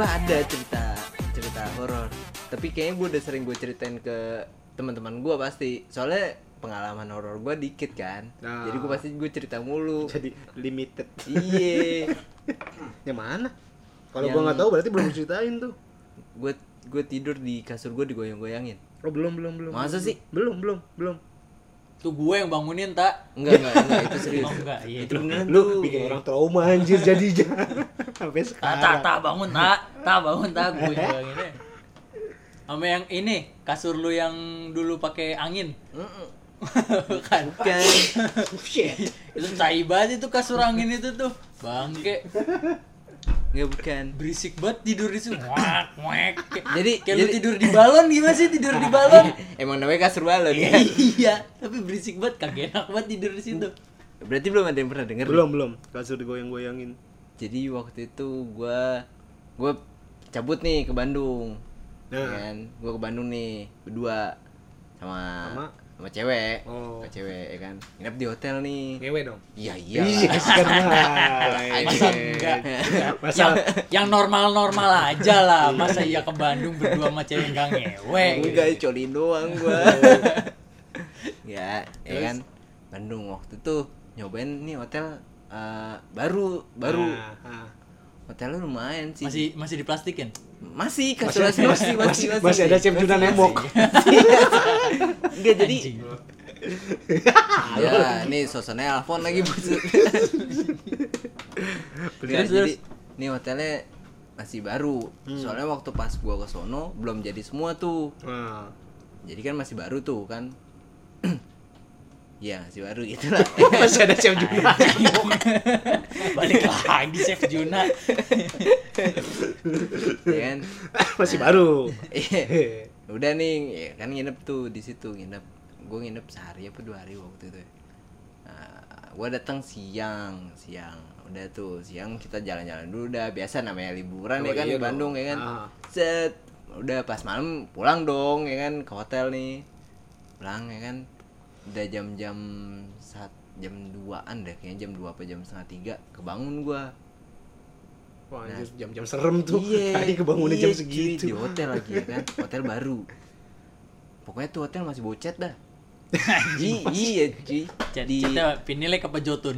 gue ada cerita cerita horor tapi kayaknya gue udah sering gue ceritain ke teman-teman gue pasti soalnya pengalaman horor gue dikit kan Nah. jadi gue pasti gue cerita mulu Jadi limited. iya Yang mana? Kalau Yang- gua nggak tahu berarti belum ceritain tuh. gue gue tidur di kasur gue digoyang-goyangin Oh, belum belum belum. Masa belum. sih? Belum belum belum. Tuh gue yang bangunin tak. enggak enggak enggak itu serius Oh enggak, iya. itu beneran Lu bikin orang trauma anjir jadinya. Sampai Tak, tak, sekarang. tak bangun tak, tak bangun tak gue yang bangunin. Sama yang ini kasur lu yang dulu pakai angin. Mm-mm. Bukan. kan Shit. itu tai banget itu kasur angin itu tuh. Bangke. Enggak bukan Berisik banget tidur di situ. Wak, wak. Jadi- kayak lu jadi- tidur di balon gimana sih tidur di balon? emang namanya kasur balon ya iya, tapi berisik banget kagak enak banget tidur di situ. berarti belum ada yang pernah denger Belum belum. Kasur digoyang-goyangin. jadi waktu itu gue gue cabut nih ke Bandung Nah. kan gue ke Bandung nih berdua sama Sama? Sama, cewek Oh. ke cewek ya kan nginep di hotel nih Ngewe dong. iya iya Iya. Masa enggak? Masa yang yang normal-normal aja lah. Masa iya ke Bandung berdua sama cewek enggak ngewe. enggak colin doang gue ya ya kan Bandung waktu itu nyobain nih hotel eh, baru baru Nah, nah. Hotelnya lumayan sih. Masih masih diplastikin. masih kasur masih masih masih masih, Masih. ada Juna nembok. enggak jadi ya ini suasana alfon lagi bos. Jadi ini hotelnya masih baru. Soalnya waktu pas gua ke sono belum jadi semua tuh. Nah. jadi kan masih baru tuh kan ya masih baru gitu lah Masih ada chef Juna. Balik lagi Chef Juna. ya kan Masih baru. Iya. udah nih ya kan nginep tuh di situ nginep gue nginep sehari apa dua hari waktu itu ya. Nah, gue datang siang siang udah tuh siang kita jalan-jalan dulu udah biasa namanya liburan Oh, ya kan iya di Bandung dong. ya kan Ah. set udah pas malam pulang dong ya kan ke hotel nih pulang ya kan udah jam-jam saat jam 2an deh kayaknya jam 2 apa jam setengah tiga kebangun gua Wah, anjir, jam-jam serem tuh. Iya, Tadi kebangunnya iya, jam cuy, segitu. di hotel lagi ya kan hotel baru pokoknya tuh hotel masih bocet dah I- iya cuy Cat, di catnya pinilek apa jotun?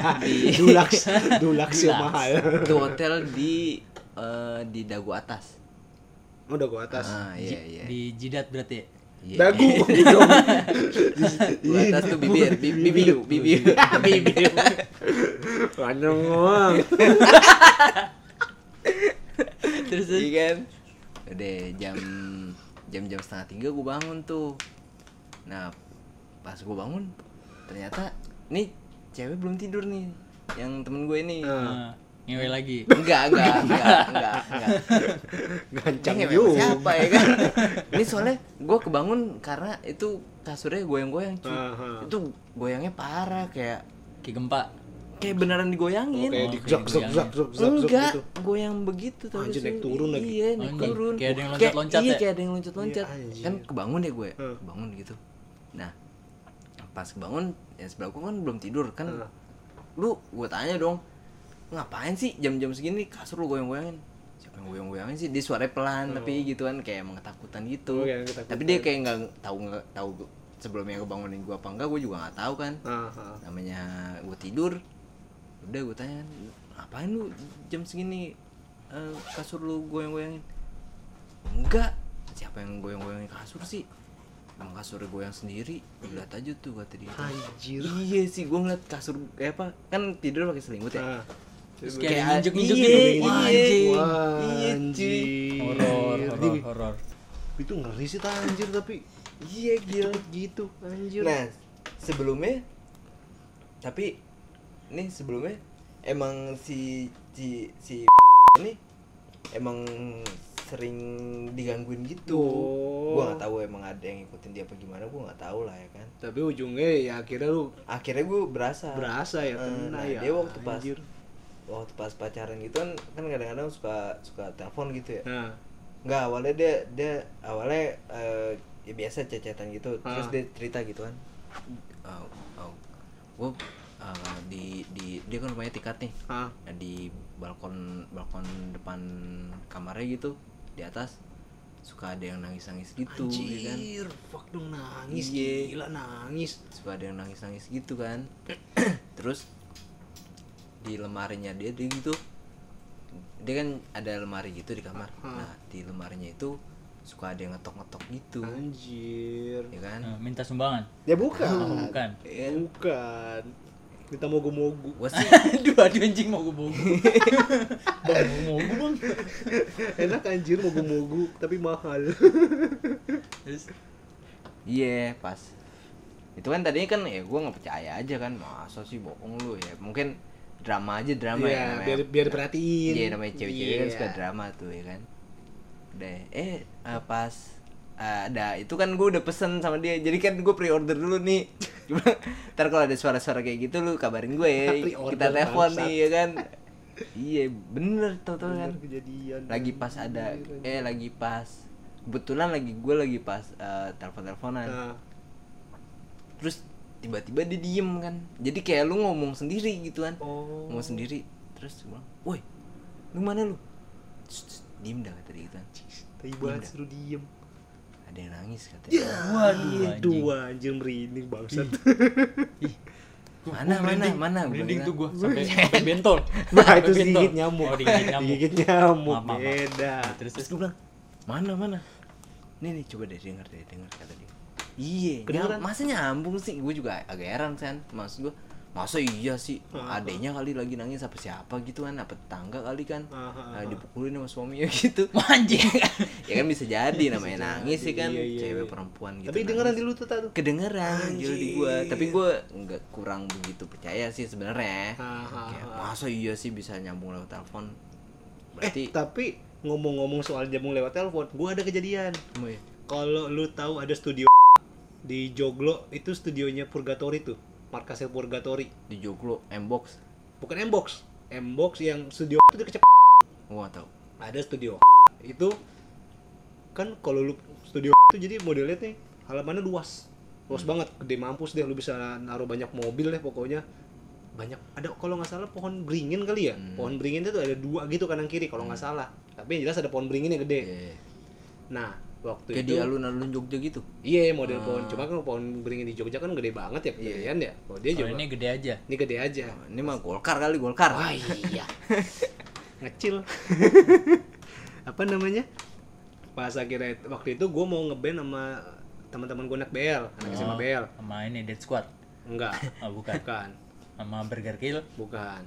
Dulaks, dulaks yang Dulaks. mahal. itu hotel di eh, di dagu atas Udah gua atas. ah iya iya Di jidat berarti. ya? Iya. Dagu. Dagu atas tuh bibir bi- bibiu bibiu bibiu Panjang doang. Terus iya kan? Udah jam jam jam setengah tiga gue bangun tuh. Nah pas gue bangun ternyata nih cewek belum tidur nih yang temen gue ini. Nah, ngewe lagi. enggak enggak enggak enggak enggak juga. sama siapa ya kan ini soalnya gue kebangun karena itu kasurnya goyang-goyang cuy Aha. itu goyangnya parah kayak Kayak gempa. kayak beneran digoyangin Oh, kayak zak zak zak zak zak enggak gitu. goyang begitu tapi Anjir, naik turun lagi. iya naik turun kayak ada yang loncat-loncat iya ya? kayak ada yang loncat-loncat Iya, kan kebangun ya gue Hmm. kebangun gitu nah pas kebangun ya sebelah gue kan belum tidur kan lu gue tanya dong ngapain sih jam-jam segini? Kasur lu goyang-goyangin. Siapa yang goyang-goyangin sih? Dia suaranya pelan tapi gitu kan kayak emang ketakutan gitu. Oh, ketakutan. tapi dia kayak nggak tahu nggak tahu sebelumnya kebangunin gue apa enggak gue juga nggak tahu kan. Aha. namanya gue tidur udah gue tanya ngapain lu jam segini eh, kasur lu goyang-goyangin? Enggak. Siapa yang goyang-goyangin kasur sih? Emang kasur goyang sendiri. Lihat aja tuh kata dia. Anjir. iya sih gue ngeliat kasur kayak apa kan tidur pakai selimut ya. Nah. Terus Kayak- iya, gitu. iya. Wah, anjing. Wah, Iya, cuy. anjir. Horor, horor, horor. Itu ngeri sih tak anjir tapi iya gila cepet gitu anjir. nah sebelumnya tapi nih sebelumnya emang si si si ini emang sering digangguin gitu Oh. gua nggak tahu emang ada yang ngikutin dia apa gimana gua nggak tahu lah ya kan Tapi ujungnya ya akhirnya lu akhirnya gua berasa berasa ya kena nah, ya. dia waktu pas anjir. Waktu pas pacaran gitu kan kan kadang-kadang suka suka telepon gitu ya. Nah, nggak awalnya dia dia awalnya eh, ya biasa cecetan gitu. Terus Ah. dia cerita gitu kan. Oh, oh, gue eh, di di dia kan rumahnya tingkat nih. Ah. Nah, di balkon balkon depan kamarnya gitu di atas suka ada yang nangis nangis gitu ya kan. Anjir fuck dong nangis Iya. gila nangis. Suka ada yang nangis nangis gitu kan. Terus di lemarinya dia dia gitu. Dia kan ada lemari gitu di kamar. Ah. nah di lemarinya itu suka ada yang ngetok ngetok gitu. Anjir. Ya kan? Nah, minta sumbangan. Ya bukan. Oh, bukan. Iya. bukan. Kita mogu-mogu. Gua sih aduh aduh anjing mau gue bogo bang mau gue bang. Enak anjir mogu-mogu tapi mahal. Terus? Iya pas. Itu kan tadinya kan ya gua nggak percaya aja kan masa sih bohong lu ya? Mungkin drama aja drama Iya, ya namanya. biar biar diperhatiin. Iya namanya cewek-cewek kan Iya. suka drama tuh ya kan. Udah eh eh, pas eh, ada itu kan gue udah pesen sama dia jadi kan gue pre-order dulu nih. Cuma ntar kalau ada suara-suara kayak gitu lu kabarin gue ya kita telepon nih ya kan. Iya bener tau tau kan kejadian. Lagi pas ada eh lagi pas kebetulan lagi gue lagi pas eh, telepon-teleponan. Nah, terus tiba-tiba dia diem kan. Jadi kayak lu ngomong sendiri gitu kan. Oh. Ngomong sendiri terus gue bilang woi lu mana lu? Diem dah kata dia gitu kan. Tapi banget suruh diem. Ada yang nangis katanya. Ya Waduh, anjing. dua anjir merinding bangsat. Mana mana mana? Gua merinding tuh gue sampai sampai bentol. Nah itu digigit nyamuk. Oh digigit nyamuk. Digigit beda. Terus terus. Terus gue bilang mana mana? Nih nih coba deh denger deh denger kata dia iya Kedengeran? nyam- masa nyambung sih? Gue juga agak heran kan maksud gue masa iya sih? Adenya kali lagi nangis apa siapa gitu kan apa tetangga kali kan. Ah, Nah, ah. dipukulin sama suaminya gitu. Anjing. Ya kan bisa jadi namanya nangis sih kan Iya, iya, cewek iya. perempuan gitu tapi dengeran di lu tuh kedengeran gitu di gua. Tapi gua nggak kurang begitu percaya sih sebenarnya. Ah, Kayak, masa iya sih bisa nyambung lewat telepon? Eh berarti tapi ngomong-ngomong soal jamu lewat telepon gua ada kejadian. Ya? kalau lu tahu ada studio di Joglo itu studionya Purgatory tuh markasnya Purgatory di Joglo Mbox. Bukan Mbox Mbox yang studio itu kecep gua tahu. Ada studio. Itu kan kalau lu studio itu jadi modelnya nih halamannya luas. Luas Hmm. banget gede mampus deh lu bisa naruh banyak mobil deh pokoknya. Banyak ada kalau nggak salah pohon beringin kali ya. Hmm. pohon beringin itu ada dua gitu kanan kiri kalau nggak salah. Tapi yang jelas ada pohon beringin yang gede. Iya. nah waktu kayak itu. di alun-alun Jogja gitu? Iya model Ah. pohon cuma kan pohon beringin di Jogja kan gede banget ya kegedean ya. Kalau dia juga ini gede aja. Ini gede aja. Oh, ini mah Golkar kali Golkar. Wah iya. Ngecil. Apa namanya? Pas akhirnya waktu itu gue mau ngeband sama teman-teman gue anak BL, anak SMA Oh, BL. sama ini Dead Squad? Enggak, oh bukan. Bukan, sama Burger Kill? Bukan.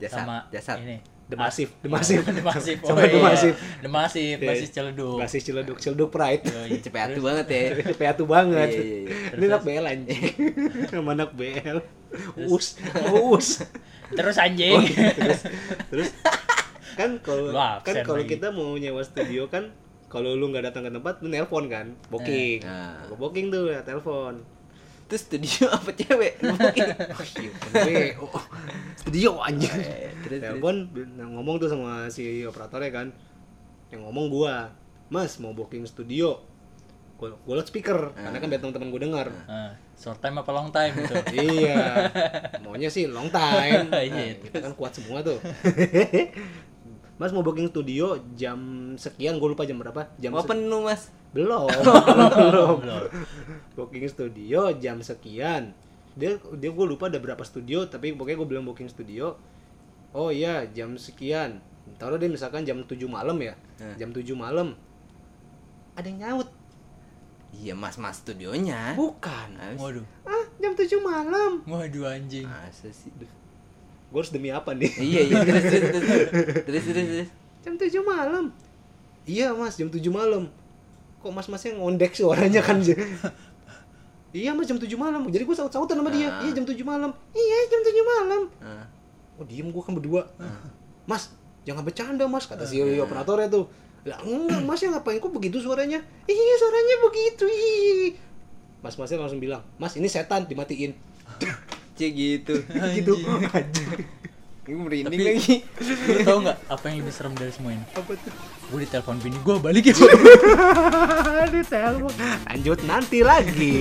jasad sama jasad. ini The Massive, The Massive. The Massive. Sama The Massive. The Massive, Iya. basis celeduk. Basis Ciledug, Ciledug Pride. Cepet banget ya Peatu banget. Iya, iya, iya. Ini anak BL anjing. Sama anak BL. Us, us. Terus anjing. Oh, terus, terus kan kalau kan kalau kita mau nyewa studio kan kalau lu nggak datang ke tempat lu nelpon kan booking Nah. Gua booking tuh ya telepon terus studio apa cewek booking oh, studio anjing Eh. Telepon nah, ngomong tuh sama si operatornya kan yang ngomong gua mas mau booking studio gua, gua loudspeaker karena kan biar teman-teman gua dengar Nah, short time apa long time gitu. iya maunya sih long time Iya, Nah, kita kan kuat semua tuh Mas mau booking studio jam sekian, gue lupa jam berapa. Jam se- penuh mas belum, belum. Belum. Booking studio jam sekian. Dia dia gue lupa ada berapa studio, tapi pokoknya gue bilang booking studio. Oh iya, jam sekian. Taruh deh misalkan jam 7 malam ya. Hmm. Jam 7 malam. Ada yang nyaut. iya mas mas studionya Bukan. Habis- Waduh. Ah, jam 7 malam. Waduh anjing. masa sih Gue harus demi apa nih? iya iya terus terus terus terus terus, terus. Jam 7 malam. Iya mas, jam 7 malam. Kok mas-masnya ngondek suaranya kan? iya mas, jam 7 malam. Jadi gue saut-sautan sama dia. Ah. Iya jam 7 malam. Iya jam 7 malam. Ah. Oh diem gue kan berdua. Mas, jangan bercanda mas. Kata si operatornya tuh. Lah enggak mas ya ngapain kok begitu suaranya? Iya suaranya begitu. Ih. Mas-masnya langsung bilang, mas ini setan dimatiin. Cek gitu gitu. Gue merinding Tapi- lagi Lu tau nggak apa yang lebih serem dari semua ini? Apa tuh? Gue ditelepon bini gue balik ya. Ditelepon. Lanjut nanti lagi.